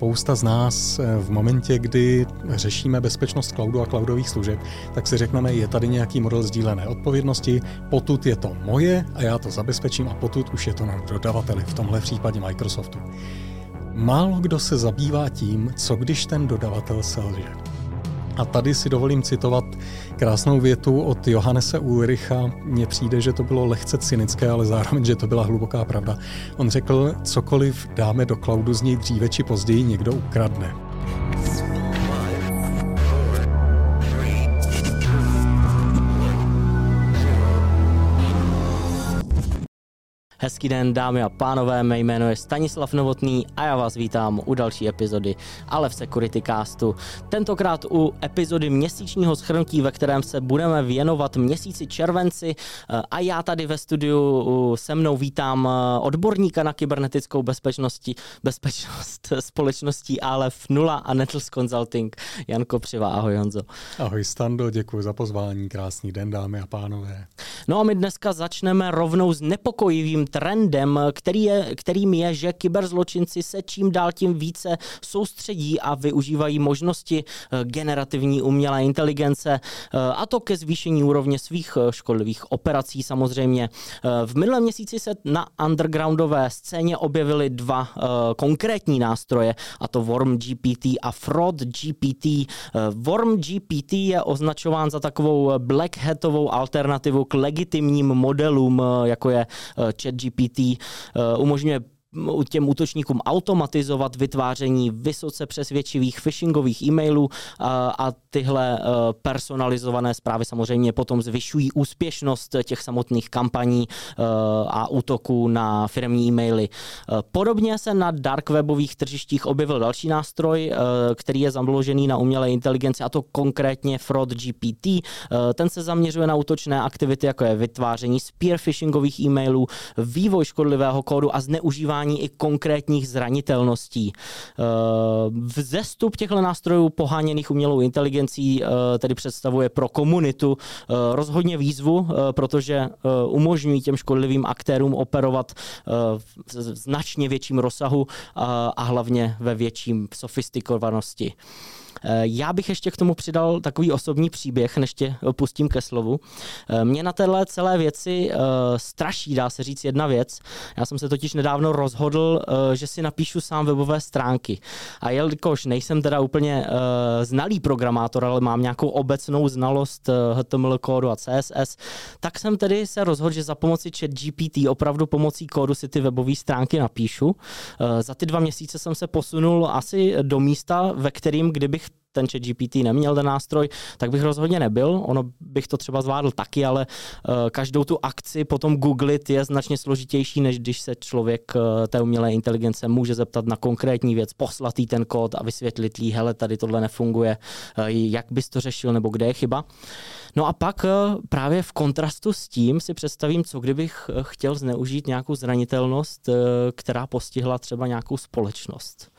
spousta z nás eh, v momentě, kdy řešíme bezpečnost cloudu a cloudových služeb, tak si řekneme, je tady nějaký model sdílené odpovědnosti, potud je to moje a já to zabezpečím a potud už je to na dodavateli, v tomhle případě Microsoftu. Málo kdo se zabývá tím, co když ten dodavatel selže. A tady si dovolím citovat krásnou větu od Johannese Ulricha. Mně přijde, že to bylo lehce cynické, ale zároveň, že to byla hluboká pravda. On řekl, cokoliv dáme do cloudu z něj dříve či později někdo ukradne. Hezký den, dámy a pánové, mé jméno je Stanislav Novotný a já vás vítám u další epizody Ale v Security Castu. Tentokrát u epizody měsíčního schrnutí, ve kterém se budeme věnovat měsíci červenci a já tady ve studiu se mnou vítám odborníka na kybernetickou bezpečnosti, bezpečnost společností ALF 0 a Nettles Consulting, Jan Kopřiva. Ahoj Honzo. Ahoj Stando, děkuji za pozvání, krásný den dámy a pánové. No a my dneska začneme rovnou s nepokojivým trendem, který je, kterým je, že kyberzločinci se čím dál tím více soustředí a využívají možnosti eh, generativní umělé inteligence eh, a to ke zvýšení úrovně svých eh, škodlivých operací samozřejmě. V minulém měsíci se na undergroundové scéně objevily dva konkrétní nástroje, a to Worm GPT a Fraud GPT. Worm GPT je označován za takovou black hatovou alternativu k legitimním modelům, jako je chat GPT eh, umožňuje těm útočníkům automatizovat vytváření vysoce přesvědčivých phishingových e-mailů a, tyhle e, personalizované zprávy samozřejmě potom zvyšují úspěšnost těch samotných kampaní e, a útoků na firmní e-maily. E, podobně se na dark webových tržištích objevil další nástroj, který je založený na umělé inteligenci, a to konkrétně Fraud GPT. Ten se zaměřuje na útočné aktivity, jako je vytváření spear phishingových e-mailů, vývoj škodlivého kódu a zneužívání využívání i konkrétních zranitelností. Eh, vzestup těchto nástrojů poháněných umělou inteligencí eh, tedy představuje pro komunitu eh, rozhodně výzvu, protože umožňují těm škodlivým aktérům operovat v značně větším rozsahu a hlavně ve větším sofistikovanosti. Eh, já bych ještě k tomu přidal takový osobní příběh, než tě pustím ke slovu. Eh, mě na téhle celé věci eh, straší, dá se říct, jedna věc. Já jsem se totiž nedávno rozhodl, že si napíšu sám webové stránky. A jelikož nejsem teda úplně znalý programátor, ale mám nějakou obecnou znalost HTML kódu a CSS, tak jsem tedy se rozhodl, že za pomoci chat GPT opravdu pomocí kódu si ty webové stránky napíšu. Za ty dva měsíce jsem se posunul asi do místa, ve kterým, kdybych ten chat GPT neměl ten nástroj, tak bych rozhodně nebyl. Ono bych to třeba zvládl taky, ale uh, každou tu akci potom googlit je značně složitější, než když se člověk uh, té umělé inteligence může zeptat na konkrétní věc, poslat jí ten kód a vysvětlit jí, hele, tady tohle nefunguje, uh, jak bys to řešil nebo kde je chyba. No a pak právě v kontrastu s tím si představím, co kdybych chtěl zneužít nějakou zranitelnost, která postihla třeba nějakou společnost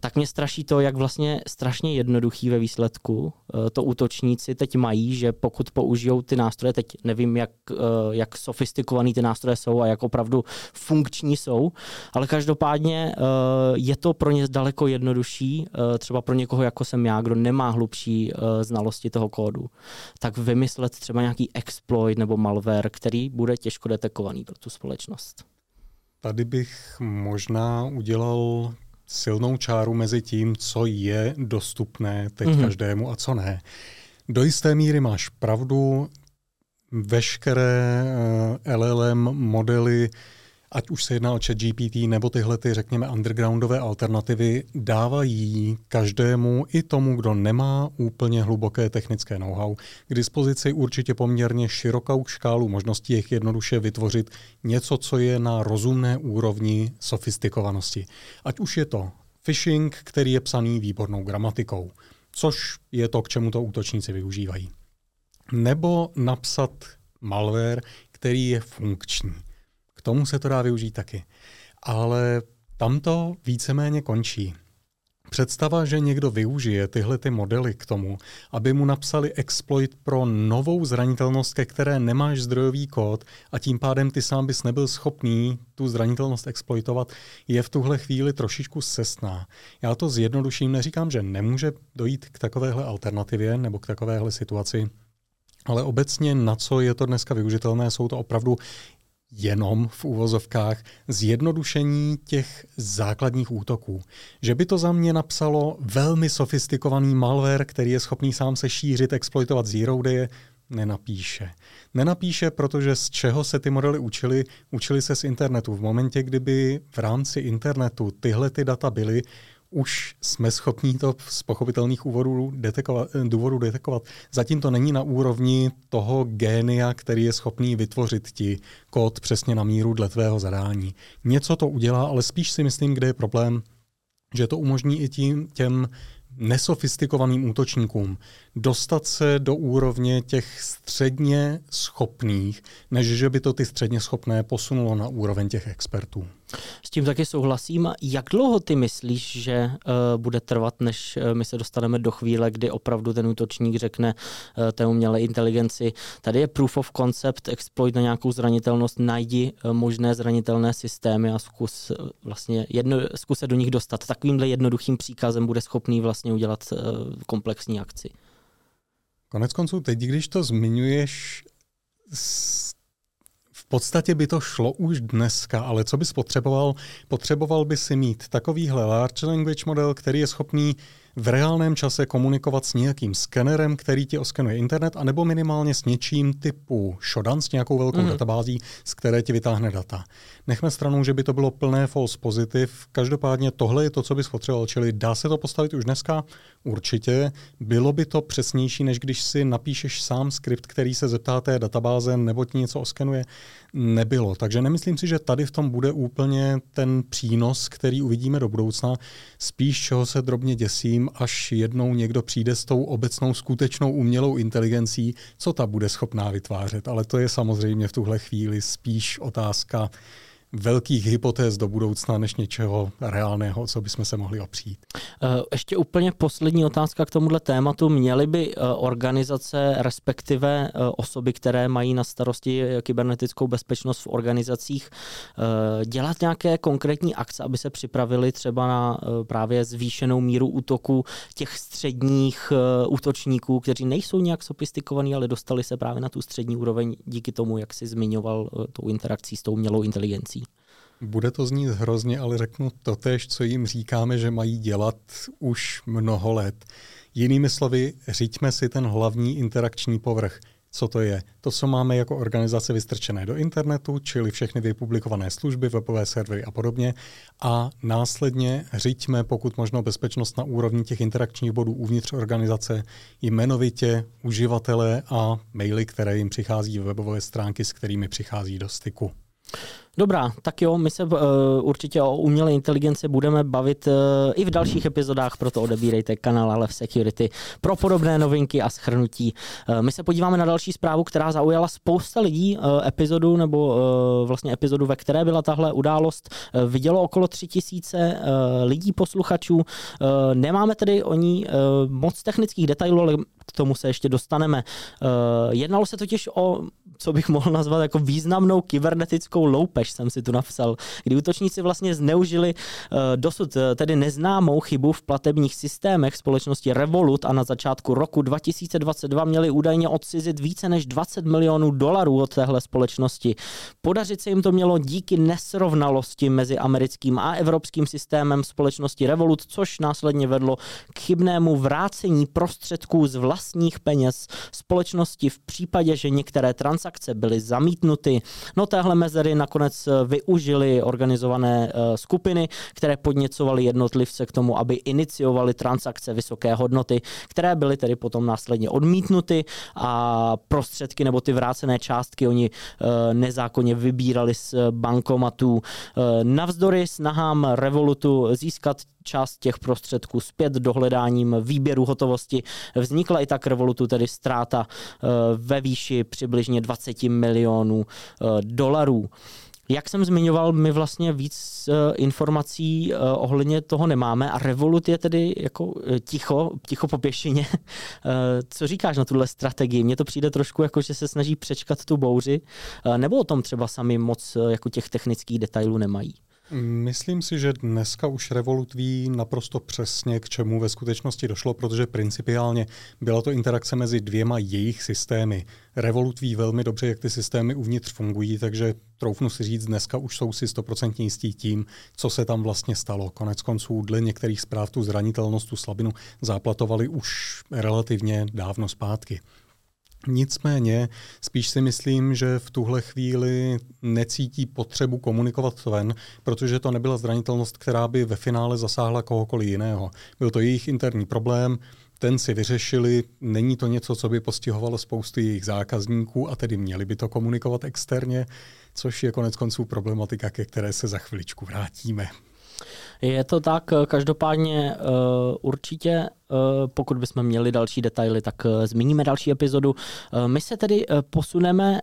tak mě straší to, jak vlastně strašně jednoduchý ve výsledku eh, to útočníci teď mají, že pokud použijou ty nástroje, teď nevím, jak, eh, jak sofistikovaný ty nástroje jsou a jak opravdu funkční jsou, ale každopádně eh, je to pro ně daleko jednodušší, třeba pro někoho jako jsem já, kdo nemá hlubší znalosti toho kódu, tak vymyslet třeba nějaký exploit nebo malware, který bude těžko detekovaný pro tu společnost. Tady bych možná udělal silnou čáru mezi tím, co je dostupné teď mm-hmm. každému a co ne. Do jisté míry máš pravdu, veškeré eh, LLM modely ať už se jedná o chat GPT nebo tyhle, ty, řekněme, undergroundové alternativy, dávají každému i tomu, kdo nemá úplně hluboké technické know-how, k dispozici určitě poměrně širokou škálu možností, jak jednoduše vytvořit něco, co je na rozumné úrovni sofistikovanosti. Ať už je to phishing, který je psaný výbornou gramatikou, což je to, k čemu to útočníci využívají. Nebo napsat malware, který je funkční. K tomu se to dá využít taky. Ale tam to víceméně končí. Představa, že někdo využije tyhle ty modely k tomu, aby mu napsali exploit pro novou zranitelnost, ke které nemáš zdrojový kód a tím pádem ty sám bys nebyl schopný tu zranitelnost exploitovat, je v tuhle chvíli trošičku sesná. Já to zjednoduším, neříkám, že nemůže dojít k takovéhle alternativě nebo k takovéhle situaci, ale obecně na co je to dneska využitelné, jsou to opravdu jenom v úvozovkách zjednodušení těch základních útoků. Že by to za mě napsalo velmi sofistikovaný malware, který je schopný sám se šířit, exploitovat zero day, nenapíše. Nenapíše, protože z čeho se ty modely učili? Učili se z internetu. V momentě, kdyby v rámci internetu tyhle ty data byly, už jsme schopni to z pochopitelných důvodů detekovat, důvodů detekovat. Zatím to není na úrovni toho génia, který je schopný vytvořit ti kód přesně na míru dle tvého zadání. Něco to udělá, ale spíš si myslím, kde je problém, že to umožní i tím, těm nesofistikovaným útočníkům dostat se do úrovně těch středně schopných, než že by to ty středně schopné posunulo na úroveň těch expertů. S tím taky souhlasím. Jak dlouho ty myslíš, že uh, bude trvat, než uh, my se dostaneme do chvíle, kdy opravdu ten útočník řekne uh, té umělé inteligenci, tady je proof of concept, exploit na nějakou zranitelnost, najdi uh, možné zranitelné systémy a zkus uh, vlastně jedno, zkus se do nich dostat. Takovýmhle jednoduchým příkazem bude schopný vlastně udělat uh, komplexní akci. Konec konců, teď, když to zmiňuješ, podstatě by to šlo už dneska, ale co bys potřeboval? Potřeboval by si mít takovýhle large language model, který je schopný v reálném čase komunikovat s nějakým skenerem, který ti oskenuje internet, anebo minimálně s něčím typu Shodan, s nějakou velkou mm. databází, z které ti vytáhne data. Nechme stranou, že by to bylo plné false pozitiv. Každopádně tohle je to, co bys potřeboval, čili dá se to postavit už dneska? Určitě. Bylo by to přesnější, než když si napíšeš sám skript, který se zeptá té databáze nebo ti něco oskenuje? Nebylo. Takže nemyslím si, že tady v tom bude úplně ten přínos, který uvidíme do budoucna. Spíš, čeho se drobně děsím, až jednou někdo přijde s tou obecnou skutečnou umělou inteligencí, co ta bude schopná vytvářet. Ale to je samozřejmě v tuhle chvíli spíš otázka velkých hypotéz do budoucna, než něčeho reálného, co bychom se mohli opřít. Eh, ještě úplně poslední otázka k tomuhle tématu. Měly by eh, organizace, respektive eh, osoby, které mají na starosti kybernetickou bezpečnost v organizacích, dělat nějaké konkrétní akce, aby se připravili třeba na právě zvýšenou míru útoku těch středních útočníků, kteří nejsou nějak sofistikovaní, ale dostali se právě na tu střední úroveň díky tomu, jak si zmiňoval tou interakcí s tou umělou inteligencí. Bude to znít hrozně, ale řeknu totež, co jim říkáme, že mají dělat už mnoho let. Jinými slovy, říďme si ten hlavní interakční povrch. Co to je? To, co máme jako organizace vystrčené do internetu, čili všechny vypublikované služby, webové servery a podobně. A následně říďme pokud možno bezpečnost na úrovni těch interakčních bodů uvnitř organizace, jmenovitě uživatele a maily, které jim přichází, webové stránky, s kterými přichází do styku. Dobrá, tak jo, my se uh, určitě o umělé inteligenci budeme bavit uh, i v dalších epizodách, proto odebírejte kanál Alev Security pro podobné novinky a schrnutí. Uh, my se podíváme na další zprávu, která zaujala spousta lidí uh, epizodu, nebo uh, vlastně epizodu, ve které byla tahle událost. Uh, vidělo okolo tři tisíce uh, lidí, posluchačů. Uh, nemáme tedy o ní uh, moc technických detailů, ale k tomu se ještě dostaneme. Uh, jednalo se totiž o co bych mohl nazvat jako významnou kybernetickou loupež, jsem si tu napsal, kdy útočníci vlastně zneužili uh, dosud uh, tedy neznámou chybu v platebních systémech společnosti Revolut a na začátku roku 2022 měli údajně odcizit více než 20 milionů dolarů od téhle společnosti. Podařit se jim to mělo díky nesrovnalosti mezi americkým a evropským systémem společnosti Revolut, což následně vedlo k chybnému vrácení prostředků z vlastních peněz společnosti v případě, že některé transakce transakce byly zamítnuty. No téhle mezery nakonec eh, využili organizované eh, skupiny, které podněcovaly jednotlivce k tomu, aby iniciovali transakce vysoké hodnoty, které byly tedy potom následně odmítnuty a prostředky nebo ty vrácené částky oni eh, nezákonně vybírali z bankomatů. Navzdory snahám Revolutu získat část těch prostředků zpět dohledáním výběru hotovosti. Vznikla i tak Revolutu tedy ztráta ve výši přibližně 20 milionů eh, dolarů. Jak jsem zmiňoval, my vlastně víc uh, informací ohledně toho nemáme a Revolut je tedy jako ticho, ticho po pěšině. co říkáš na tuhle strategii? Mně to přijde trošku jako, že se snaží přečkat tu bouři, nebo o tom třeba sami moc jako těch technických detailů nemají? Myslím si, že dneska už Revolut ví naprosto přesně, k čemu ve skutečnosti došlo, protože principiálně byla to interakce mezi dvěma jejich systémy. Revolut ví velmi dobře, jak ty systémy uvnitř fungují, takže troufnu si říct, dneska už jsou si stoprocentně jistí tím, co se tam vlastně stalo. Konec konců, dle některých zpráv tu zranitelnost, tu slabinu záplatovali už relativně dávno zpátky. Nicméně spíš si myslím, že v tuhle chvíli necítí potřebu komunikovat ven, protože to nebyla zranitelnost, která by ve finále zasáhla kohokoliv jiného. Byl to jejich interní problém, ten si vyřešili, není to něco, co by postihovalo spoustu jejich zákazníků a tedy měli by to komunikovat externě, což je konec konců problematika, ke které se za chviličku vrátíme. Je to tak, každopádně uh, určitě Eh, pokud bychom měli další detaily, tak eh, zmíníme další epizodu. Eh, my se tedy posuneme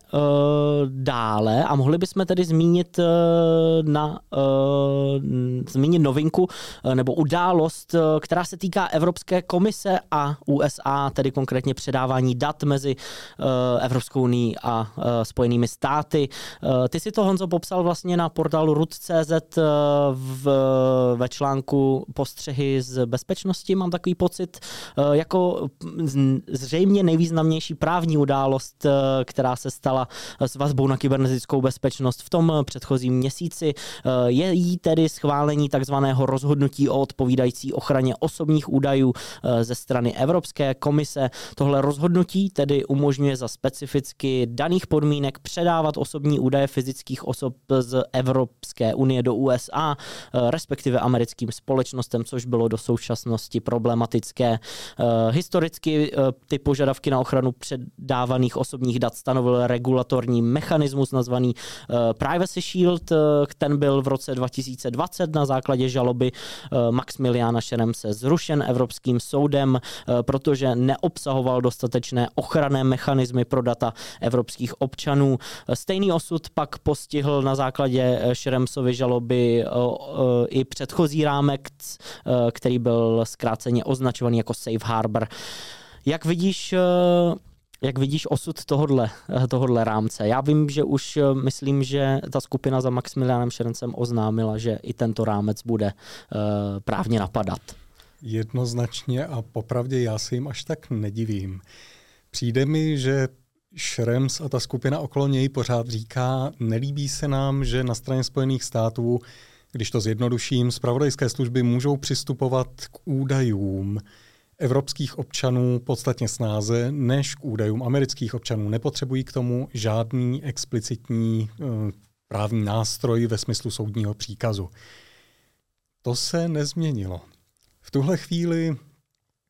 dále a mohli bychom tedy zmínit na zmínit novinku nebo událost, která se týká Evropské komise a USA, tedy konkrétně předávání dat mezi Evropskou unii a Spojenými státy. Ty si to, Honzo, popsal vlastně na portálu rud.cz v, ve článku postřehy z bezpečnosti, mám takový pocit eh, jako zřejmě nejvýznamnější právní událost, eh, která se stala s vazbou na kybernetickou bezpečnost v tom předchozím měsíci. Eh, je jí tedy schválení takzvaného rozhodnutí o odpovídající ochraně osobních údajů ze strany Evropské komise. Tohle rozhodnutí tedy umožňuje za specificky daných podmínek předávat osobní údaje fyzických osob z Evropské unie do USA, respektive americkým společnostem, což bylo do současnosti problematické. Eh, historicky eh, ty požadavky na ochranu předávaných osobních dat stanovil regulatorní mechanismus nazvaný eh, Privacy Shield. Ten byl v roce 2020 na základě žaloby Maximiliana Šeremse zrušen Evropským soudem, protože neobsahoval dostatečné ochranné mechanismy pro data evropských občanů. Stejný osud pak postihl na základě Šeremsovy žaloby i předchozí rámek, který byl zkráceně označovaný jako safe harbor. Jak vidíš, eh, jak vidíš osud tohodle, eh, tohodle rámce? Já vím, že už eh, myslím, že ta skupina za Maximilianem Šerencem oznámila, že i tento rámec bude právně napadat. Jednoznačně a popravdě já se jim až tak nedivím. Přijde mi, že Šrems a ta skupina okolo něj pořád říká, nelíbí se nám, že na straně Spojených států když to zjednoduším, zpravodajské služby můžou přistupovat k údajům evropských občanů podstatně snáze než k údajům amerických občanů. Nepotřebují k tomu žádný explicitní uh, právní nástroj ve smyslu soudního příkazu. To se nezměnilo. V tuhle chvíli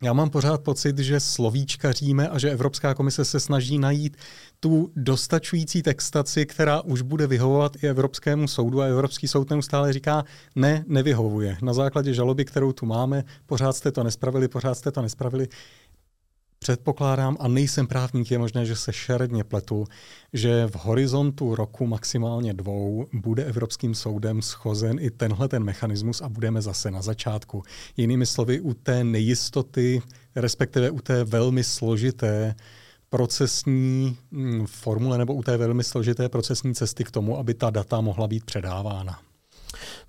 já mám pořád pocit, že slovíčkaříme a že Evropská komise se snaží najít tu dostačující textaci, která už bude vyhovovat i Evropskému soudu a Evropský soud neustále říká, ne, nevyhovuje. Na základě žaloby, kterou tu máme, pořád jste to nespravili, pořád jste to nespravili. Předpokládám, a nejsem právník, je možné, že se šeredně pletu, že v horizontu roku maximálně dvou bude Evropským soudem schozen i tenhle ten mechanismus a budeme zase na začátku. Jinými slovy, u té nejistoty, respektive u té velmi složité procesní mm, formule nebo u té velmi složité procesní cesty k tomu, aby ta data mohla být předávána.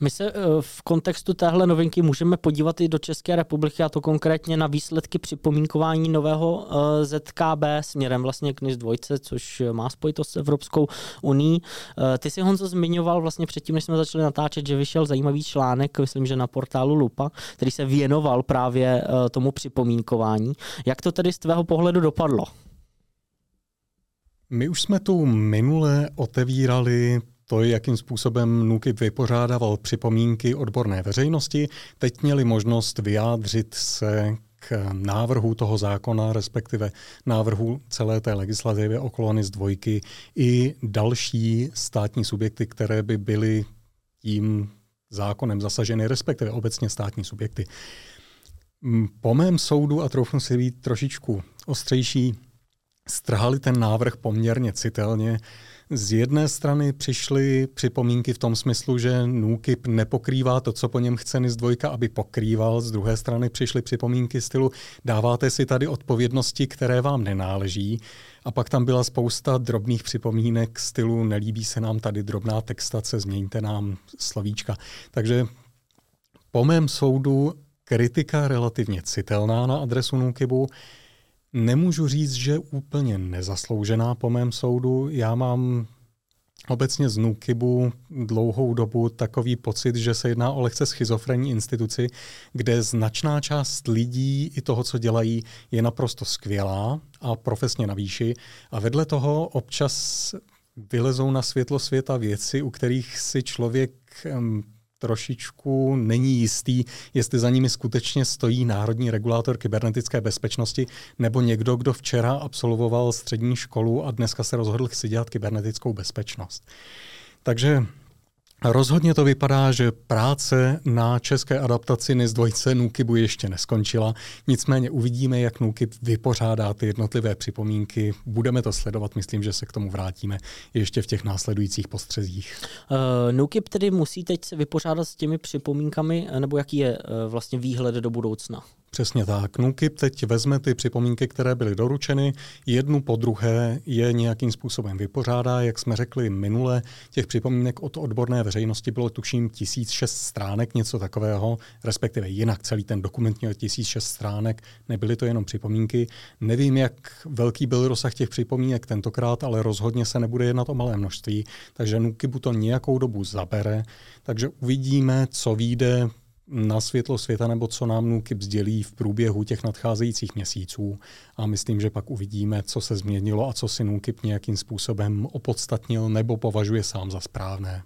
My se eh, v kontextu téhle novinky můžeme podívat i do České republiky, a to konkrétně na výsledky připomínkování nového eh, ZKB směrem vlastně k NIS 2, což má spojitost s Evropskou uní. Eh, ty si Honzo zmiňoval vlastně předtím, než jsme začali natáčet, že vyšel zajímavý článek, myslím, že na portálu Lupa, který se věnoval právě tomu připomínkování. Jak to tedy z tvého pohledu dopadlo? My už jsme tu minule otevírali to, jakým způsobem NUKIP vypořádával připomínky odborné veřejnosti, teď měli možnost vyjádřit se k návrhu toho zákona, respektive návrhu celé té legislativy okolo NIS dvojky i další státní subjekty, které by byly tím zákonem zasaženy, respektive obecně státní subjekty. Po mém soudu, a troufnu si být trošičku ostřejší, strhali ten návrh poměrně citelně. Z jedné strany přišly připomínky v tom smyslu, že NÚKIP nepokrývá to, co po něm chce NIS 2, aby pokrýval. Z druhé strany přišly připomínky stylu dáváte si tady odpovědnosti, které vám nenáleží. A pak tam byla spousta drobných připomínek stylu nelíbí se nám tady drobná textace, změňte nám slovíčka. Takže po mém soudu kritika relativně citelná na adresu NÚKIBu. Nemůžu říct, že úplně nezasloužená po mém soudu. Já mám obecně z NÚKIBu dlouhou dobu takový pocit, že se jedná o lehce schizofrenní instituci, kde značná část lidí i toho, co dělají, je naprosto skvělá a profesně na výši. A vedle toho občas vylezou na světlo světa věci, u kterých si člověk trošičku není jistý, jestli za nimi skutečně stojí Národní regulátor kybernetické bezpečnosti nebo někdo, kdo včera absolvoval střední školu a dneska se rozhodl si dělat kybernetickou bezpečnost. Takže Rozhodně to vypadá, že práce na české adaptaci NIS 2 Nukibu ještě neskončila, nicméně uvidíme, jak Nukib vypořádá ty jednotlivé připomínky. Budeme to sledovat, myslím, že se k tomu vrátíme ještě v těch následujících postřezích. Uh, Nukib tedy musí teď se vypořádat s těmi připomínkami, nebo jaký je uh, vlastně výhled do budoucna? Přesně tak. NUKIP teď vezme ty připomínky, které byly doručeny, jednu po druhé je nějakým způsobem vypořádá. Jak jsme řekli minule, těch připomínek od odborné veřejnosti bylo tuším 1006 stránek, něco takového, respektive jinak celý ten dokument měl 1006 stránek, nebyly to jenom připomínky. Nevím, jak velký byl rozsah těch připomínek tentokrát, ale rozhodně se nebude jednat o malé množství, takže NUKIPu to nějakou dobu zabere, takže uvidíme, co vyjde na světlo světa, nebo co nám NUKIP sdělí v průběhu těch nadcházejících měsíců. A myslím, že pak uvidíme, co se změnilo a co si NUKIP nějakým způsobem opodstatnil nebo považuje sám za správné.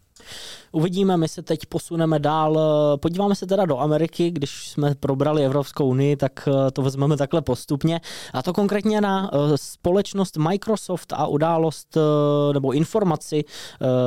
Uvidíme, my se teď posuneme dál. Podíváme se teda do Ameriky, když jsme probrali Evropskou unii, tak eh, to vezmeme takhle postupně. A to konkrétně na eh, společnost Microsoft a událost eh, nebo informaci,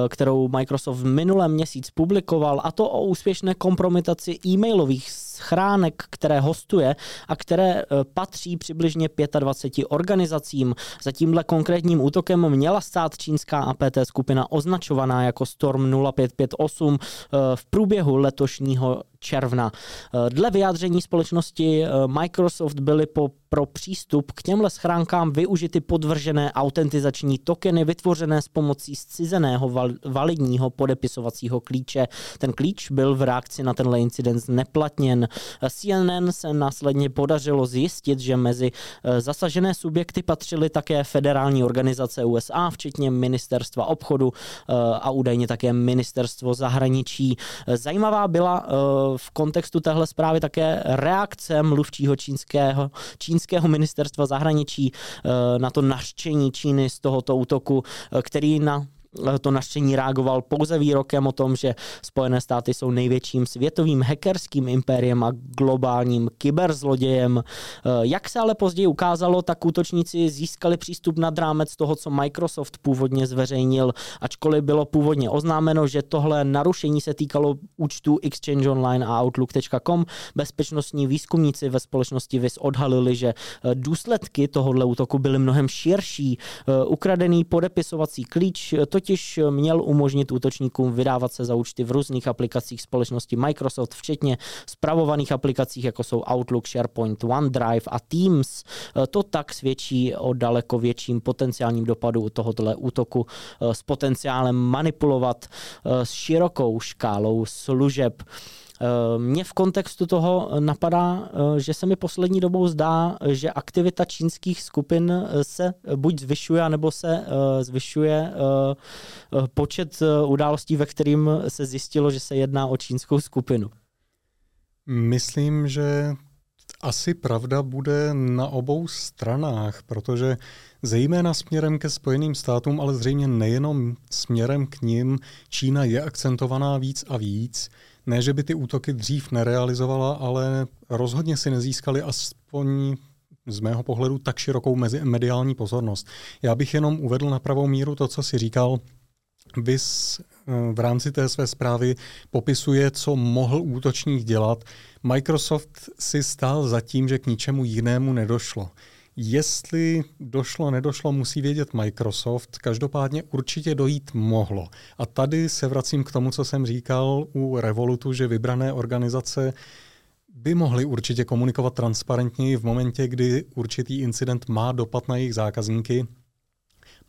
kterou Microsoft v minulém měsíc publikoval, a to o úspěšné kompromitaci e-mailových schránek, které hostuje a které patří přibližně 25 organizacím. Za tímhle konkrétním útokem měla stát čínská APT skupina označovaná jako Storm 0558 eh, v průběhu letošního června. Eh, dle vyjádření společnosti eh, Microsoft byly po, pro přístup k těmhle schránkám využity podvržené autentizační tokeny vytvořené s pomocí zcizeného val, validního podepisovacího klíče. Ten klíč byl v reakci na tenhle incident zneplatněn. CNN se následně podařilo zjistit, že mezi zasažené subjekty patřily také federální organizace USA, včetně ministerstva obchodu a údajně také ministerstvo zahraničí. Zajímavá byla eh, v kontextu téhle zprávy také reakce mluvčího čínského, čínského ministerstva zahraničí eh, na to naštění Číny z tohoto útoku, eh, který na to naštění reagoval pouze výrokem o tom, že Spojené státy jsou největším světovým hackerským impériem a globálním kyberzlodějem. Eh, jak se ale později ukázalo, tak útočníci získali přístup nad rámec toho, co Microsoft původně zveřejnil, ačkoliv bylo původně oznámeno, že tohle narušení se týkalo účtů Exchange Online a Outlook.com. Bezpečnostní výzkumníci ve společnosti VIS odhalili, že eh, důsledky tohohle útoku byly mnohem širší. Eh, ukradený podepisovací klíč to totiž měl umožnit útočníkům vydávat se za účty v různých aplikacích společnosti Microsoft, včetně spravovaných aplikacích, jako jsou Outlook, SharePoint, OneDrive a Teams. To tak svědčí o daleko větším potenciálním dopadu tohoto útoku s potenciálem manipulovat s širokou škálou služeb. Eh, mně v kontextu toho napadá, eh, že se mi poslední dobou zdá, že aktivita čínských skupin eh, se buď zvyšuje, nebo se zvyšuje počet událostí, ve kterým se zjistilo, že se jedná o čínskou skupinu. Myslím, že asi pravda bude na obou stranách, protože zejména směrem ke Spojeným státům, ale zřejmě nejenom směrem k ním, Čína je akcentovaná víc a víc. Ne, že by ty útoky dřív nerealizovala, ale rozhodně si nezískali aspoň z mého pohledu tak širokou mediální pozornost. Já bych jenom uvedl na pravou míru to, co si říkal. Vys v rámci té své zprávy popisuje, co mohl útočník dělat. Microsoft si stál za tím, že k ničemu jinému nedošlo. Jestli došlo, nedošlo, musí vědět Microsoft. Každopádně určitě dojít mohlo. A tady se vracím k tomu, co jsem říkal u Revolutu, že vybrané organizace by mohly určitě komunikovat transparentněji v momentě, kdy určitý incident má dopad na jejich zákazníky.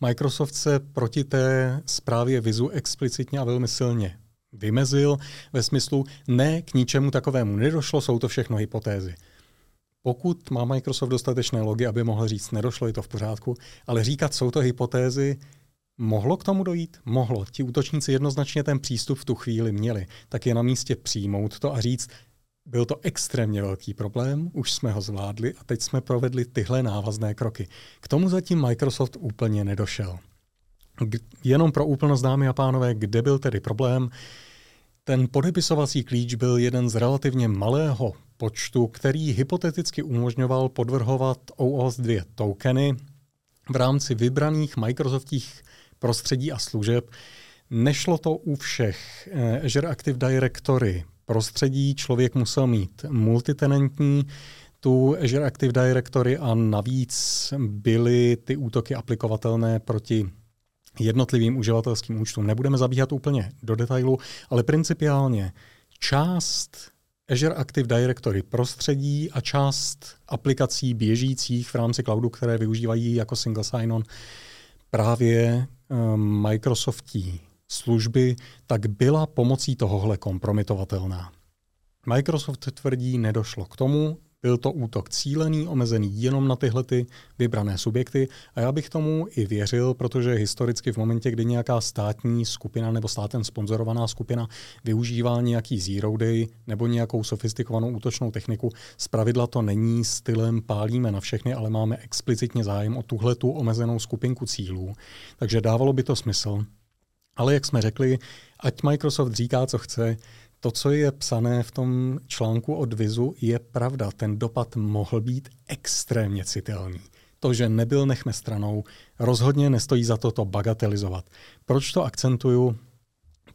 Microsoft se proti té zprávě Vizu explicitně a velmi silně vymezil ve smyslu ne, k ničemu takovému nedošlo, jsou to všechno hypotézy. Pokud má Microsoft dostatečné logy, aby mohl říct, nedošlo, je to v pořádku, ale říkat, jsou to hypotézy, mohlo k tomu dojít? Mohlo. Ti útočníci jednoznačně ten přístup v tu chvíli měli. Tak je na místě přijmout to a říct, byl to extrémně velký problém, už jsme ho zvládli a teď jsme provedli tyhle návazné kroky. K tomu zatím Microsoft úplně nedošel. Jenom pro úplnost, dámy a pánové, kde byl tedy problém? Ten podepisovací klíč byl jeden z relativně malého počtu, který hypoteticky umožňoval podvrhovat OAuth 2 tokeny v rámci vybraných Microsoftích prostředí a služeb. Nešlo to u všech. Eh, Azure Active Directory prostředí člověk musel mít multitenantní tu Azure Active Directory a navíc byly ty útoky aplikovatelné proti jednotlivým uživatelským účtům. Nebudeme zabíhat úplně do detailu, ale principiálně část Azure Active Directory prostředí a část aplikací běžících v rámci cloudu, které využívají jako single sign-on právě um, Microsoftí služby, tak byla pomocí tohohle kompromitovatelná. Microsoft tvrdí, nedošlo k tomu, byl to útok cílený, omezený jenom na tyhle ty vybrané subjekty a já bych tomu i věřil, protože historicky v momentě, kdy nějaká státní skupina nebo státem sponzorovaná skupina využívá nějaký zero day nebo nějakou sofistikovanou útočnou techniku, zpravidla to není stylem pálíme na všechny, ale máme explicitně zájem o tuhle tu omezenou skupinku cílů. Takže dávalo by to smysl. Ale jak jsme řekli, ať Microsoft říká, co chce, to, co je psané v tom článku od Vizu, je pravda. Ten dopad mohl být extrémně citelný. To, že nebyl, nechme stranou. Rozhodně nestojí za to to bagatelizovat. Proč to akcentuju?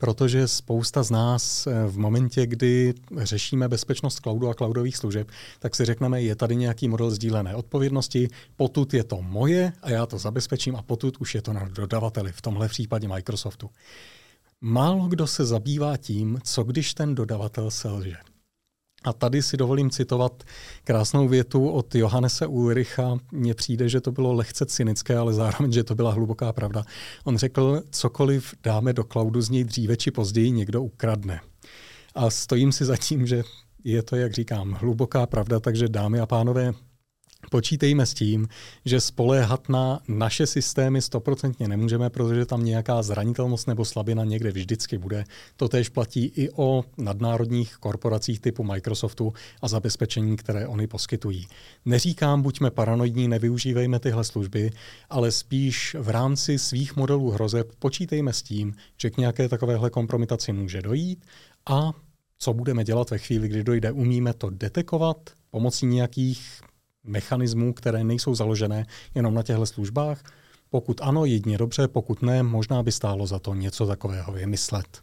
Protože spousta z nás eh, v momentě, kdy řešíme bezpečnost cloudu a cloudových služeb, tak si řekneme, je tady nějaký model sdílené odpovědnosti, potud je to moje a já to zabezpečím a potud už je to na dodavateli, v tomhle případě Microsoftu. Málo kdo se zabývá tím, co když ten dodavatel selže. A tady si dovolím citovat krásnou větu od Johannese Ulricha. Mně přijde, že to bylo lehce cynické, ale zároveň, že to byla hluboká pravda. On řekl, cokoliv dáme do cloudu, z něj dříve či později někdo ukradne. A stojím si za tím, že je to, jak říkám, hluboká pravda, takže dámy a pánové, Počítejme s tím, že spoléhat na naše systémy stoprocentně nemůžeme, protože tam nějaká zranitelnost nebo slabina někde vždycky bude. To též platí i o nadnárodních korporacích typu Microsoftu a zabezpečení, které oni poskytují. Neříkám, buďme paranoidní, nevyužívejme tyhle služby, ale spíš v rámci svých modelů hrozeb počítejme s tím, že k nějaké takovéhle kompromitaci může dojít a co budeme dělat ve chvíli, kdy dojde, umíme to detekovat pomocí nějakých mechanismů, které nejsou založené jenom na těchto službách? Pokud ano, jedině dobře, pokud ne, možná by stálo za to něco takového vymyslet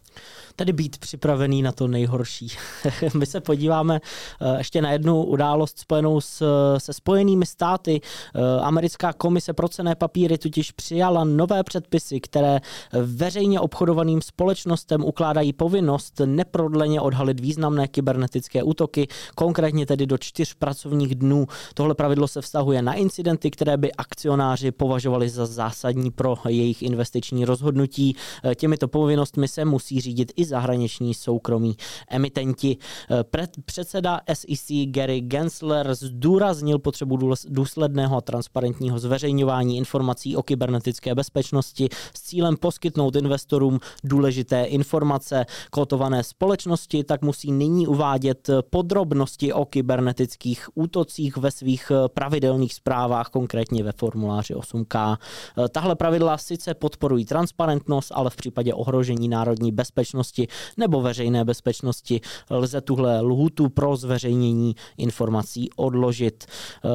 tedy být připravený na to nejhorší. My se podíváme eh, ještě na jednu událost spojenou s, se spojenými státy. Eh, americká komise pro cené papíry totiž přijala nové předpisy, které veřejně obchodovaným společnostem ukládají povinnost neprodleně odhalit významné kybernetické útoky, konkrétně tedy do čtyř pracovních dnů. Tohle pravidlo se vztahuje na incidenty, které by akcionáři považovali za zásadní pro jejich investiční rozhodnutí. Eh, těmito povinnostmi se musí řídit i zahraniční soukromí emitenti. Eh, předseda SEC Gary Gensler zdůraznil potřebu důsledného a transparentního zveřejňování informací o kybernetické bezpečnosti s cílem poskytnout investorům důležité informace. Kotované společnosti tak musí nyní uvádět podrobnosti o kybernetických útocích ve svých eh, pravidelných zprávách, konkrétně ve formuláři 8K. Eh, tahle pravidla sice podporují transparentnost, ale v případě ohrožení národní bezpečnosti bezpečnosti nebo veřejné bezpečnosti lze tuhle lhutu pro zveřejnění informací odložit. Eh,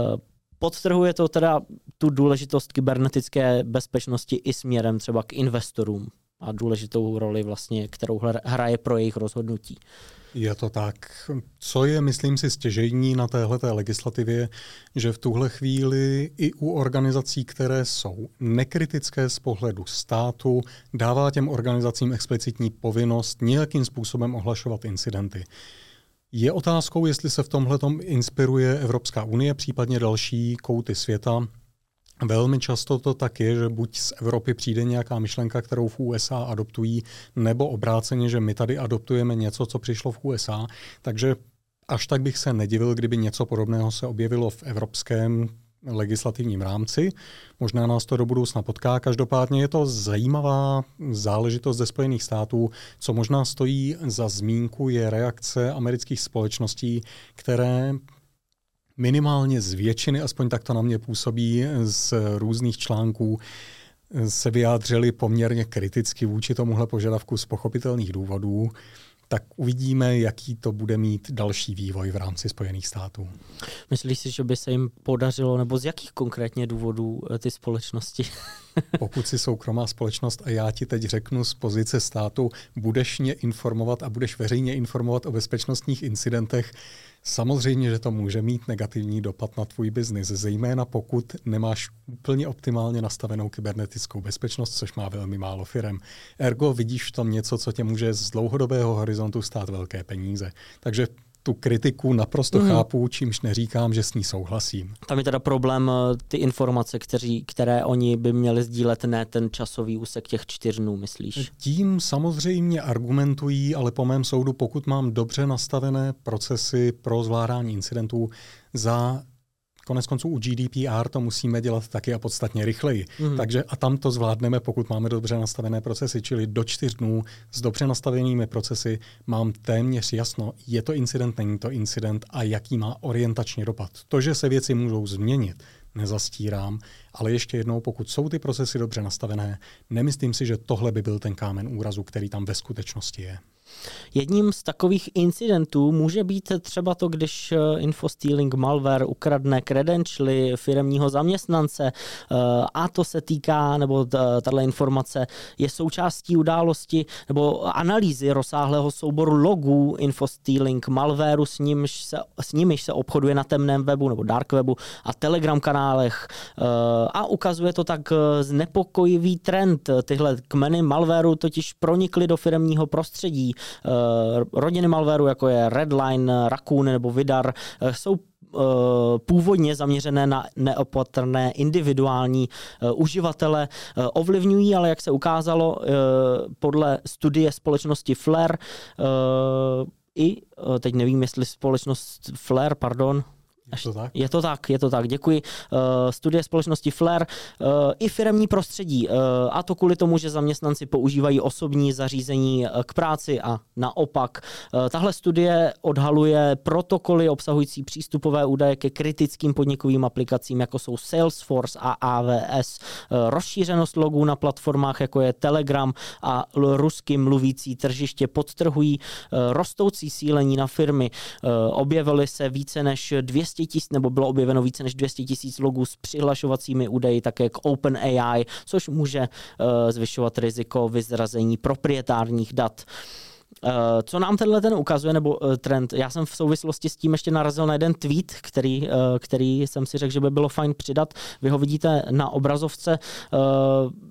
podtrhuje to teda tu důležitost kybernetické bezpečnosti i směrem třeba k investorům. A důležitou roli vlastně, kterou hraje pro jejich rozhodnutí. Je to tak. Co je, myslím si, stěžejní na téhle legislativě, že v tuhle chvíli i u organizací, které jsou nekritické z pohledu státu, dává těm organizacím explicitní povinnost nějakým způsobem ohlašovat incidenty. Je otázkou, jestli se v tomhle inspiruje Evropská unie, případně další kouty světa, Velmi často to tak je, že buď z Evropy přijde nějaká myšlenka, kterou v USA adoptují, nebo obráceně, že my tady adoptujeme něco, co přišlo v USA. Takže až tak bych se nedivil, kdyby něco podobného se objevilo v evropském legislativním rámci. Možná nás to do budoucna potká. Každopádně je to zajímavá záležitost ze Spojených států. Co možná stojí za zmínku, je reakce amerických společností, které minimálně z většiny, aspoň tak to na mě působí z různých článků, se vyjádřili poměrně kriticky vůči tomuhle požadavku z pochopitelných důvodů, tak uvidíme, jaký to bude mít další vývoj v rámci Spojených států. Myslíš si, že by se jim podařilo, nebo z jakých konkrétně důvodů eh, ty společnosti? Pokud si soukromá společnost a já ti teď řeknu z pozice státu, budeš mě informovat a budeš veřejně informovat o bezpečnostních incidentech, Samozřejmě, že to může mít negativní dopad na tvůj biznis, zejména pokud nemáš úplně optimálně nastavenou kybernetickou bezpečnost, což má velmi málo firem. Ergo vidíš v tom něco, co tě může z dlouhodobého horizontu stát velké peníze. Takže tu kritiku naprosto mm. chápu, čímž neříkám, že s ní souhlasím. Tam je teda problém eh, ty informace, kteří, které oni by měli sdílet, ne ten časový úsek těch čtyř dnů, myslíš? Tím samozřejmě argumentují, ale po mém soudu, pokud mám dobře nastavené procesy pro zvládání incidentů za Konec konců u GDPR to musíme dělat taky a podstatně rychleji. Mm. Takže a tam to zvládneme, pokud máme dobře nastavené procesy, čili do čtyř dnů s dobře nastavenými procesy mám téměř jasno, je to incident, není to incident a jaký má orientační dopad. To, že se věci můžou změnit, nezastírám, ale ještě jednou, pokud jsou ty procesy dobře nastavené, nemyslím si, že tohle by byl ten kámen úrazu, který tam ve skutečnosti je. Jedním z takových incidentů může být třeba to, když eh, infostealing malware ukradne credentialy firmního zaměstnance eh, a to se týká, nebo tato informace je součástí události nebo analýzy rozsáhlého souboru logů infostealing malwareu, s nímž se, s nimiž se obchoduje na temném webu nebo dark webu a telegram kanálech eh, a ukazuje to tak znepokojivý trend. Tyhle kmeny malwareu totiž pronikly do firmního prostředí rodiny malwareu, jako je Redline, Raccoon nebo Vidar, eh, jsou eh, původně zaměřené na neopatrné individuální uživatele ovlivňují, ale jak se ukázalo podle studie společnosti Flare, i, teď nevím, jestli společnost Flare, pardon, je to tak? Je to tak, je to tak. Děkuji. Uh, studie společnosti Flair uh, i firemní prostředí. Uh, a to kvůli tomu, že zaměstnanci používají osobní zařízení k práci a naopak. Uh, tahle studie odhaluje protokoly obsahující přístupové údaje ke kritickým podnikovým aplikacím, jako jsou Salesforce a AWS, uh, rozšířenost logů na platformách, jako je Telegram a rusky mluvící tržiště podtrhují uh, rostoucí sílení na firmy. Uh, objevily se více než 200 tisíc, nebo bylo objeveno více než 200 tisíc logů s přihlašovacími údaji také k OpenAI, což může uh, zvyšovat riziko vyzrazení proprietárních dat. Uh, co nám tenhle ten ukazuje, nebo uh, trend? Já jsem v souvislosti s tím ještě narazil na jeden tweet, který, uh, který jsem si řekl, že by bylo fajn přidat. Vy ho vidíte na obrazovce.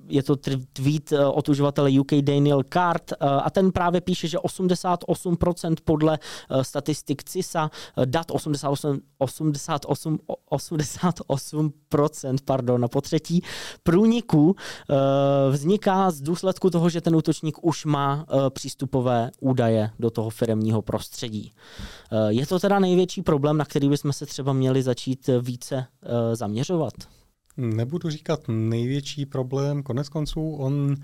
Je to tweet od uživatele UK Daniel Card a ten právě píše, že 88% podle statistik CISA, dat 88, 88, 88% pardon, na potřetí průniku vzniká z důsledku toho, že ten útočník už má přístupové údaje do toho firmního prostředí. Eh, je to teda největší problém, na který bychom se třeba měli začít více eh, zaměřovat? Nebudu říkat největší problém, konec konců on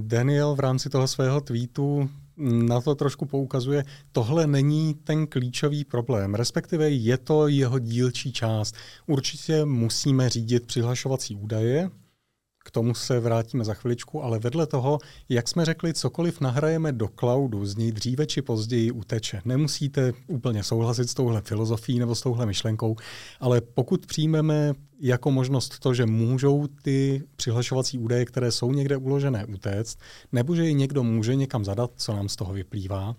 Daniel v rámci toho svého tweetu na to trošku poukazuje, tohle není ten klíčový problém, respektive je to jeho dílčí část. Určitě musíme řídit přihlašovací údaje, k tomu se vrátíme za chviličku, ale vedle toho, jak jsme řekli, cokoliv nahrajeme do cloudu, z něj dříve či později uteče. Nemusíte úplně souhlasit s touhle filozofií nebo s touhle myšlenkou, ale pokud přijmeme jako možnost to, že můžou ty přihlašovací údaje, které jsou někde uložené, utéct, nebo že ji někdo může někam zadat, co nám z toho vyplývá,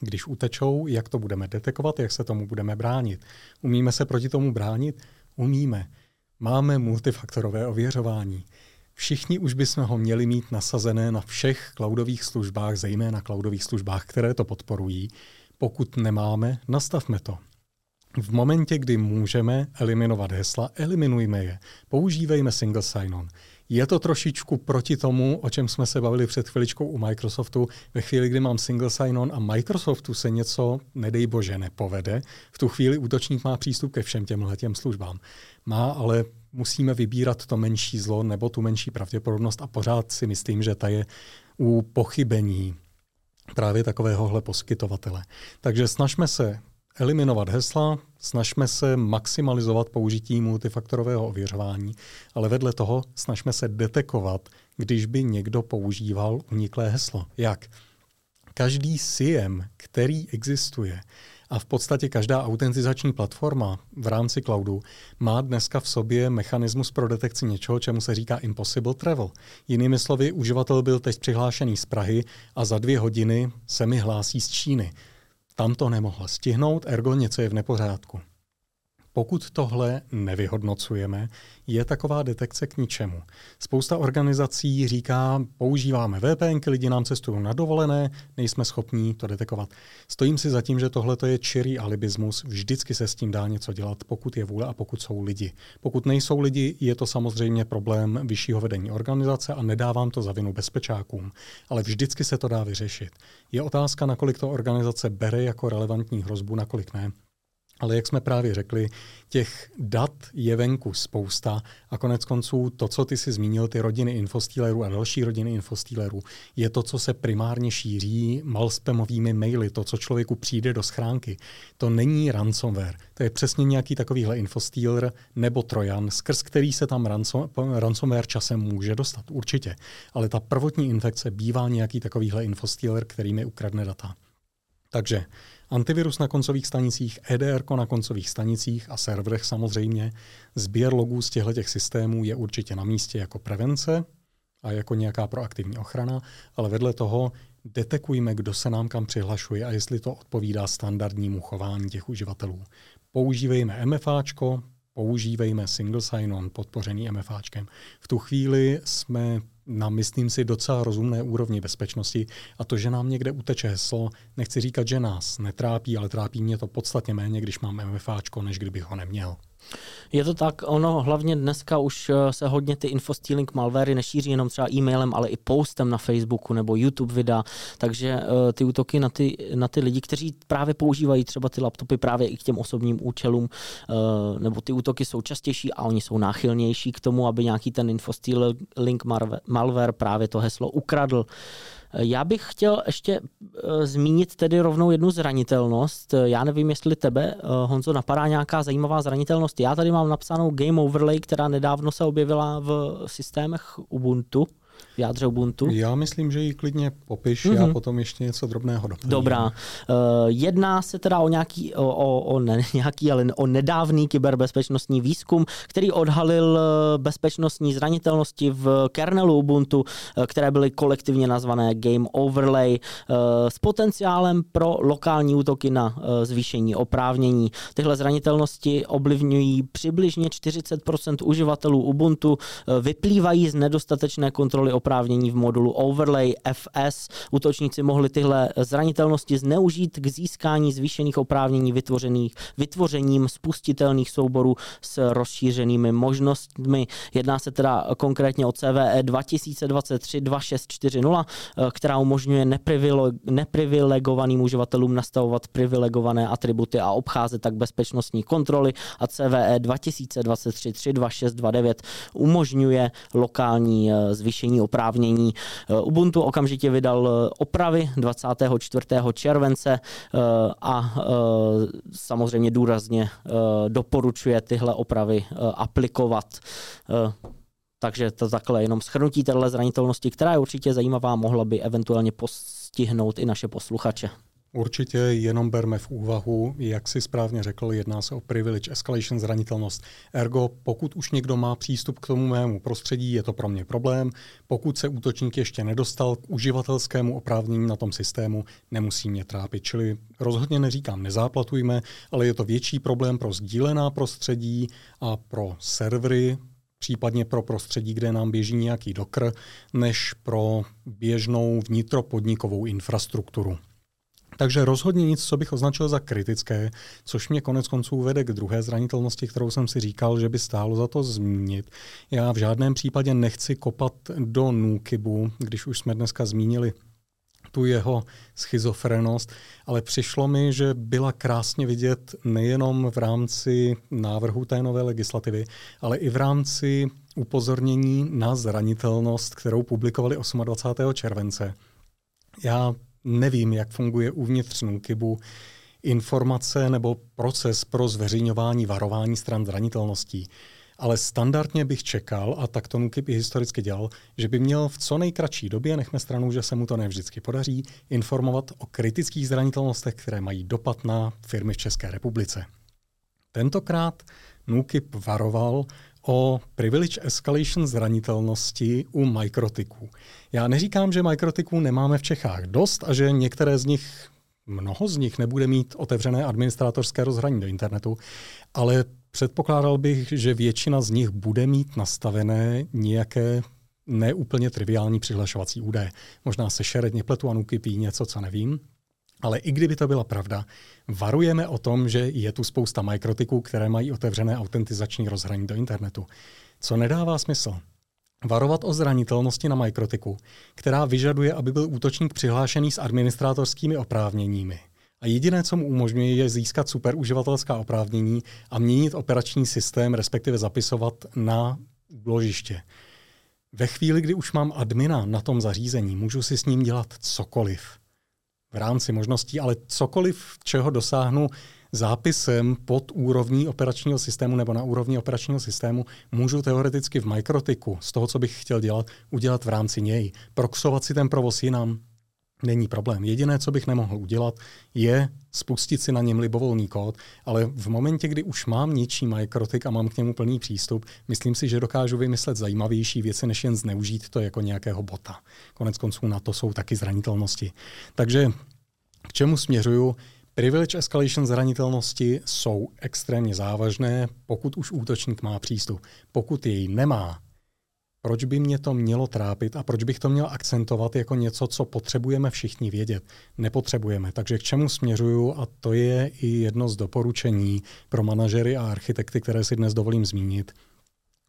když utečou, jak to budeme detekovat, jak se tomu budeme bránit. Umíme se proti tomu bránit? Umíme. Máme multifaktorové ověřování. Všichni už bychom ho měli mít nasazené na všech cloudových službách, zejména cloudových službách, které to podporují. Pokud nemáme, nastavme to. V momentě, kdy můžeme eliminovat hesla, eliminujme je. Používejme single sign-on. Je to trošičku proti tomu, o čem jsme se bavili před chviličkou u Microsoftu. Ve chvíli, kdy mám single sign-on a Microsoftu se něco, nedej bože, nepovede, v tu chvíli útočník má přístup ke všem těmhle těm službám. Má, ale musíme vybírat to menší zlo nebo tu menší pravděpodobnost a pořád si myslím, že ta je u pochybení právě takovéhohle poskytovatele. Takže snažme se eliminovat hesla, snažme se maximalizovat použití multifaktorového ověřování, ale vedle toho snažme se detekovat, když by někdo používal uniklé heslo. Jak? Každý SIEM, který existuje, a v podstatě každá autentizační platforma v rámci cloudu má dneska v sobě mechanismus pro detekci něčeho, čemu se říká impossible travel. Jinými slovy, uživatel byl teď přihlášený z Prahy a za dvě hodiny se mi hlásí z Číny. Tam to nemohla stihnout, ergo něco je v nepořádku. Pokud tohle nevyhodnocujeme, je taková detekce k ničemu. Spousta organizací říká, používáme VPN, lidi nám cestují na dovolené, nejsme schopní to detekovat. Stojím si za tím, že tohle je čirý alibismus, vždycky se s tím dá něco dělat, pokud je vůle a pokud jsou lidi. Pokud nejsou lidi, je to samozřejmě problém vyššího vedení organizace a nedávám to za vinu bezpečákům, ale vždycky se to dá vyřešit. Je otázka, nakolik to organizace bere jako relevantní hrozbu, nakolik ne. Ale jak jsme právě řekli, těch dat je venku spousta a konec konců to, co ty si zmínil, ty rodiny infostílerů a další rodiny infostílerů, je to, co se primárně šíří malspamovými maily, to, co člověku přijde do schránky. To není ransomware, to je přesně nějaký takovýhle infostíler nebo trojan, skrz který se tam ransom, ransomware časem může dostat, určitě. Ale ta prvotní infekce bývá nějaký takovýhle infostíler, který mi ukradne data. Takže Antivirus na koncových stanicích, EDR na koncových stanicích a serverech samozřejmě. Sběr logů z těchto systémů je určitě na místě jako prevence a jako nějaká proaktivní ochrana, ale vedle toho detekujme, kdo se nám kam přihlašuje a jestli to odpovídá standardnímu chování těch uživatelů. Používejme MFAčko, používejme single sign-on podpořený MFAčkem. V tu chvíli jsme na, myslím si, docela rozumné úrovni bezpečnosti a to, že nám někde uteče heslo, nechci říkat, že nás netrápí, ale trápí mě to podstatně méně, když mám MFAčko, než kdybych ho neměl. Je to tak, ono hlavně dneska už eh, se hodně ty infostealing malwary nešíří jenom třeba e-mailem, ale i postem na Facebooku nebo YouTube videa, takže uh, ty útoky na ty, na ty lidi, kteří právě používají třeba ty laptopy právě i k těm osobním účelům, uh, nebo ty útoky jsou častější a oni jsou náchylnější k tomu, aby nějaký ten infostealing malware právě to heslo ukradl. Já bych chtěl ještě eh, zmínit tedy rovnou jednu zranitelnost. Já nevím, jestli tebe, eh, Honzo, napadá nějaká zajímavá zranitelnost. Já tady mám napsanou Game Overlay, která nedávno se objevila v systémech Ubuntu jádře Ubuntu? Já myslím, že ji klidně popiš, mm-hmm. já mhm. potom ještě něco drobného doplním. Dobrá. Uh, jedná se teda o nějaký, o, o, o ne, nějaký, ale o nedávný kyberbezpečnostní výzkum, který odhalil eh, bezpečnostní zranitelnosti v kernelu Ubuntu, eh, které byly kolektivně nazvané Game Overlay uh, s potenciálem pro lokální útoky na uh, zvýšení oprávnění. Tyhle zranitelnosti ovlivňují přibližně 40% uživatelů Ubuntu, vyplývají z nedostatečné kontroly oprávnění oprávnění v modulu Overlay FS. Útočníci mohli tyhle zranitelnosti zneužít k získání zvýšených oprávnění vytvořených, vytvořením spustitelných souborů s rozšířenými možnostmi. Jedná se teda konkrétně o CVE 2023-2640, která umožňuje neprivilegovaným uživatelům nastavovat privilegované atributy a obcházet tak bezpečnostní kontroly a CVE 2023-32629 umožňuje lokální eh, zvýšení oprávnění oprávnění. Eh, Ubuntu okamžitě vydal eh, opravy 24. července eh, a samozřejmě důrazně doporučuje tyhle opravy aplikovat. Takže to takhle jenom schrnutí téhle zranitelnosti, která je určitě zajímavá, mohla by eventuálně postihnout i naše posluchače. Určitě jenom berme v úvahu, jak si správně řekl, jedná se o privilege escalation zranitelnost. Ergo, pokud už někdo má přístup k tomu mému prostředí, je to pro mě problém. Pokud se útočník ještě nedostal k uživatelskému oprávnění na tom systému, nemusí mě trápit. Čili rozhodně neříkám, nezáplatujme, ale je to větší problém pro sdílená prostředí a pro servery, případně pro prostředí, kde nám běží nějaký dokr, než pro běžnou vnitropodnikovou infrastrukturu. Takže rozhodně nic, co bych označil za kritické, což mě konec konců vede k druhé zranitelnosti, kterou jsem si říkal, že by stálo za to zmínit. Já v žádném případě nechci kopat do Nukibu, když už jsme dneska zmínili tu jeho schizofrenost, ale přišlo mi, že byla krásně vidět nejenom v rámci návrhu té nové legislativy, ale i v rámci upozornění na zranitelnost, kterou publikovali 28. července. Já nevím, jak funguje uvnitř NUKIBu informace nebo proces pro zveřejňování varování stran zranitelností. Ale standardně bych čekal, a tak to NUKIB i historicky dělal, že by měl v co nejkratší době, nechme stranu, že se mu to nevždycky podaří, informovat o kritických zranitelnostech, které mají dopad na firmy v České republice. Tentokrát NUKIB varoval o privilege escalation zranitelnosti u mikrotiků. Já neříkám, že mikrotiků nemáme v Čechách dost a že některé z nich, mnoho z nich nebude mít otevřené administrátorské rozhraní do internetu, ale předpokládal bych, že většina z nich bude mít nastavené nějaké neúplně triviální přihlašovací údaje. Možná se šeredně pletu a nukipí něco, co nevím, ale i kdyby to byla pravda, varujeme o tom, že je tu spousta mikrotiků, které mají otevřené autentizační rozhraní do internetu. Co nedává smysl? Varovat o zranitelnosti na mikrotiku, která vyžaduje, aby byl útočník přihlášený s administrátorskými oprávněními. A jediné, co mu umožňuje, je získat superuživatelská oprávnění a měnit operační systém, respektive zapisovat na úložiště. Ve chvíli, kdy už mám admina na tom zařízení, můžu si s ním dělat cokoliv v rámci možností, ale cokoliv, čeho dosáhnu zápisem pod úrovní operačního systému nebo na úrovni operačního systému, můžu teoreticky v Microtiku z toho, co bych chtěl dělat, udělat v rámci něj. Proxovat si ten provoz jinam není problém. Jediné, co bych nemohl udělat, je spustit si na něm libovolný kód, ale v momentě, kdy už mám něčí Microtik a mám k němu plný přístup, myslím si, že dokážu vymyslet zajímavější věci, než jen zneužít to jako nějakého bota. Konec konců na to jsou taky zranitelnosti. Takže k čemu směřuju? Privilege escalation zranitelnosti jsou extrémně závažné, pokud už útočník má přístup. Pokud jej nemá, proč by mě to mělo trápit a proč bych to měl akcentovat jako něco, co potřebujeme všichni vědět. Nepotřebujeme. Takže k čemu směřuju a to je i jedno z doporučení pro manažery a architekty, které si dnes dovolím zmínit –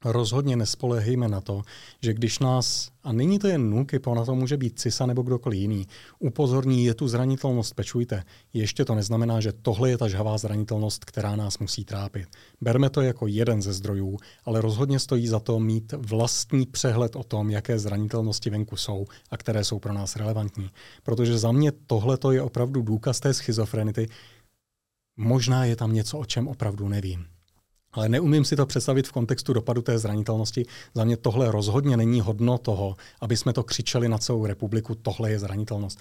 Rozhodně nespolehejme na to, že když nás, a není to jen nuky, na to může být CISA nebo kdokoliv jiný, upozorní, je tu zranitelnost, pečujte. Ještě to neznamená, že tohle je ta žhavá zranitelnost, která nás musí trápit. Berme to jako jeden ze zdrojů, ale rozhodně stojí za to mít vlastní přehled o tom, jaké zranitelnosti venku jsou a které jsou pro nás relevantní. Protože za mě tohle je opravdu důkaz té schizofrenity. Možná je tam něco, o čem opravdu nevím. Ale neumím si to představit v kontextu dopadu té zranitelnosti. Za mě tohle rozhodně není hodno toho, aby jsme to křičeli na celou republiku, tohle je zranitelnost.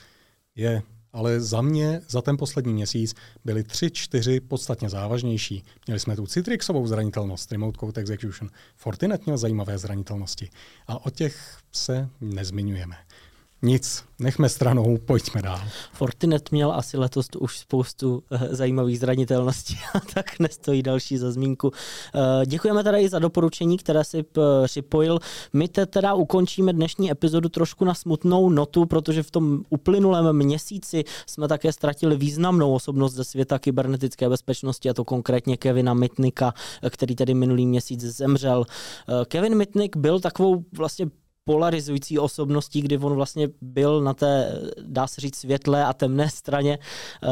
Je, ale za mě za ten poslední měsíc byly tři, čtyři podstatně závažnější. Měli jsme tu Citrixovou zranitelnost, Remote Code Execution. Fortinet měl zajímavé zranitelnosti. A o těch se nezmiňujeme. Nic, nechme stranou, pojďme dál. Fortinet měl asi letos už spoustu uh, zajímavých zranitelností, tak nestojí další za zmínku. Uh, děkujeme teda i za doporučení, které si uh, připojil. My te teda ukončíme dnešní epizodu trošku na smutnou notu, protože v tom uplynulém měsíci jsme také ztratili významnou osobnost ze světa kybernetické bezpečnosti, a to konkrétně Kevina Mitnika, který tedy minulý měsíc zemřel. Kevin Mitnick byl takovou vlastně polarizující osobností, kdy on vlastně byl na té, dá se říct, světlé a temné straně uh,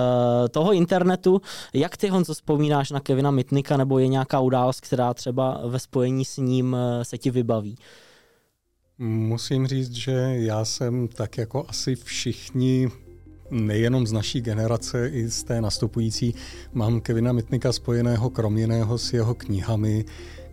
toho internetu. Jak ty, Honzo, vzpomínáš na Kevina Mitnika, nebo je nějaká událost, která třeba ve spojení s ním uh, se ti vybaví? Musím říct, že já jsem tak jako asi všichni nejenom z naší generace, i z té nastupující, mám Kevina Mitnika spojeného kromě jiného s jeho knihami,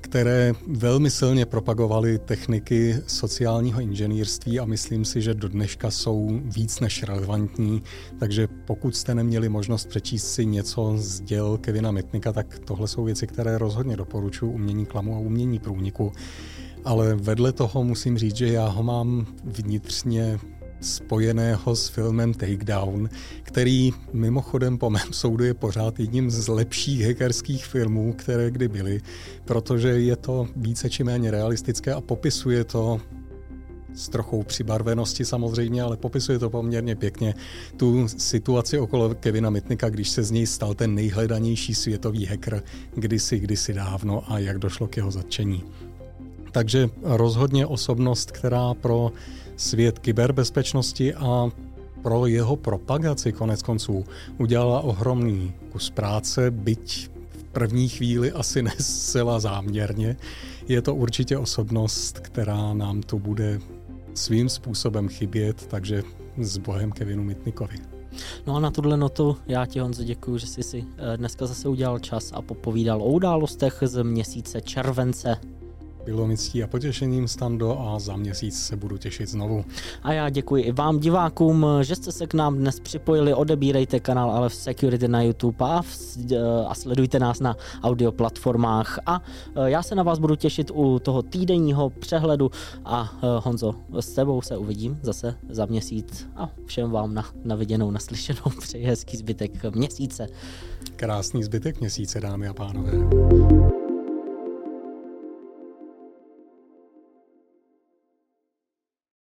které velmi silně propagovaly techniky sociálního inženýrství a myslím si, že do dneška jsou víc než relevantní. Takže pokud jste neměli možnost přečíst si něco z děl Kevina Mitnika, tak tohle jsou věci, které rozhodně doporučuji umění klamu a umění průniku. Ale vedle toho musím říct, že já ho mám vnitřně spojeného s filmem Takedown, který mimochodem po mém soudu je pořád jedním z lepších hackerských filmů, které kdy byly, protože je to více či méně realistické a popisuje to s trochou přibarvenosti samozřejmě, ale popisuje to poměrně pěkně tu situaci okolo Kevina Mitnika, když se z něj stal ten nejhledanější světový hacker kdysi, kdysi dávno a jak došlo k jeho zatčení. Takže rozhodně osobnost, která pro svět kyberbezpečnosti a pro jeho propagaci konec konců udělala ohromný kus práce, byť v první chvíli asi ne zcela záměrně. Je to určitě osobnost, která nám tu bude svým způsobem chybět, takže s Bohem Kevinu Mitnikovi. No a na tuhle notu já ti Honzo děkuji, že jsi si eh, dneska zase udělal čas a popovídal o událostech z měsíce července bylo mi ctí a potěšením, Stando, a za měsíc se budu těšit znovu. A já děkuji i vám divákům, že jste se k nám dnes připojili. Odebírejte kanál ale v Security na YouTube a, v, eh, a sledujte nás na audio platformách. A eh, já se na vás budu těšit u toho týdenního přehledu a eh, Honzo, s tebou se uvidím zase za měsíc a všem vám na, na viděnou, naslyšenou přeji hezký zbytek měsíce. Krásný zbytek měsíce, dámy a pánové.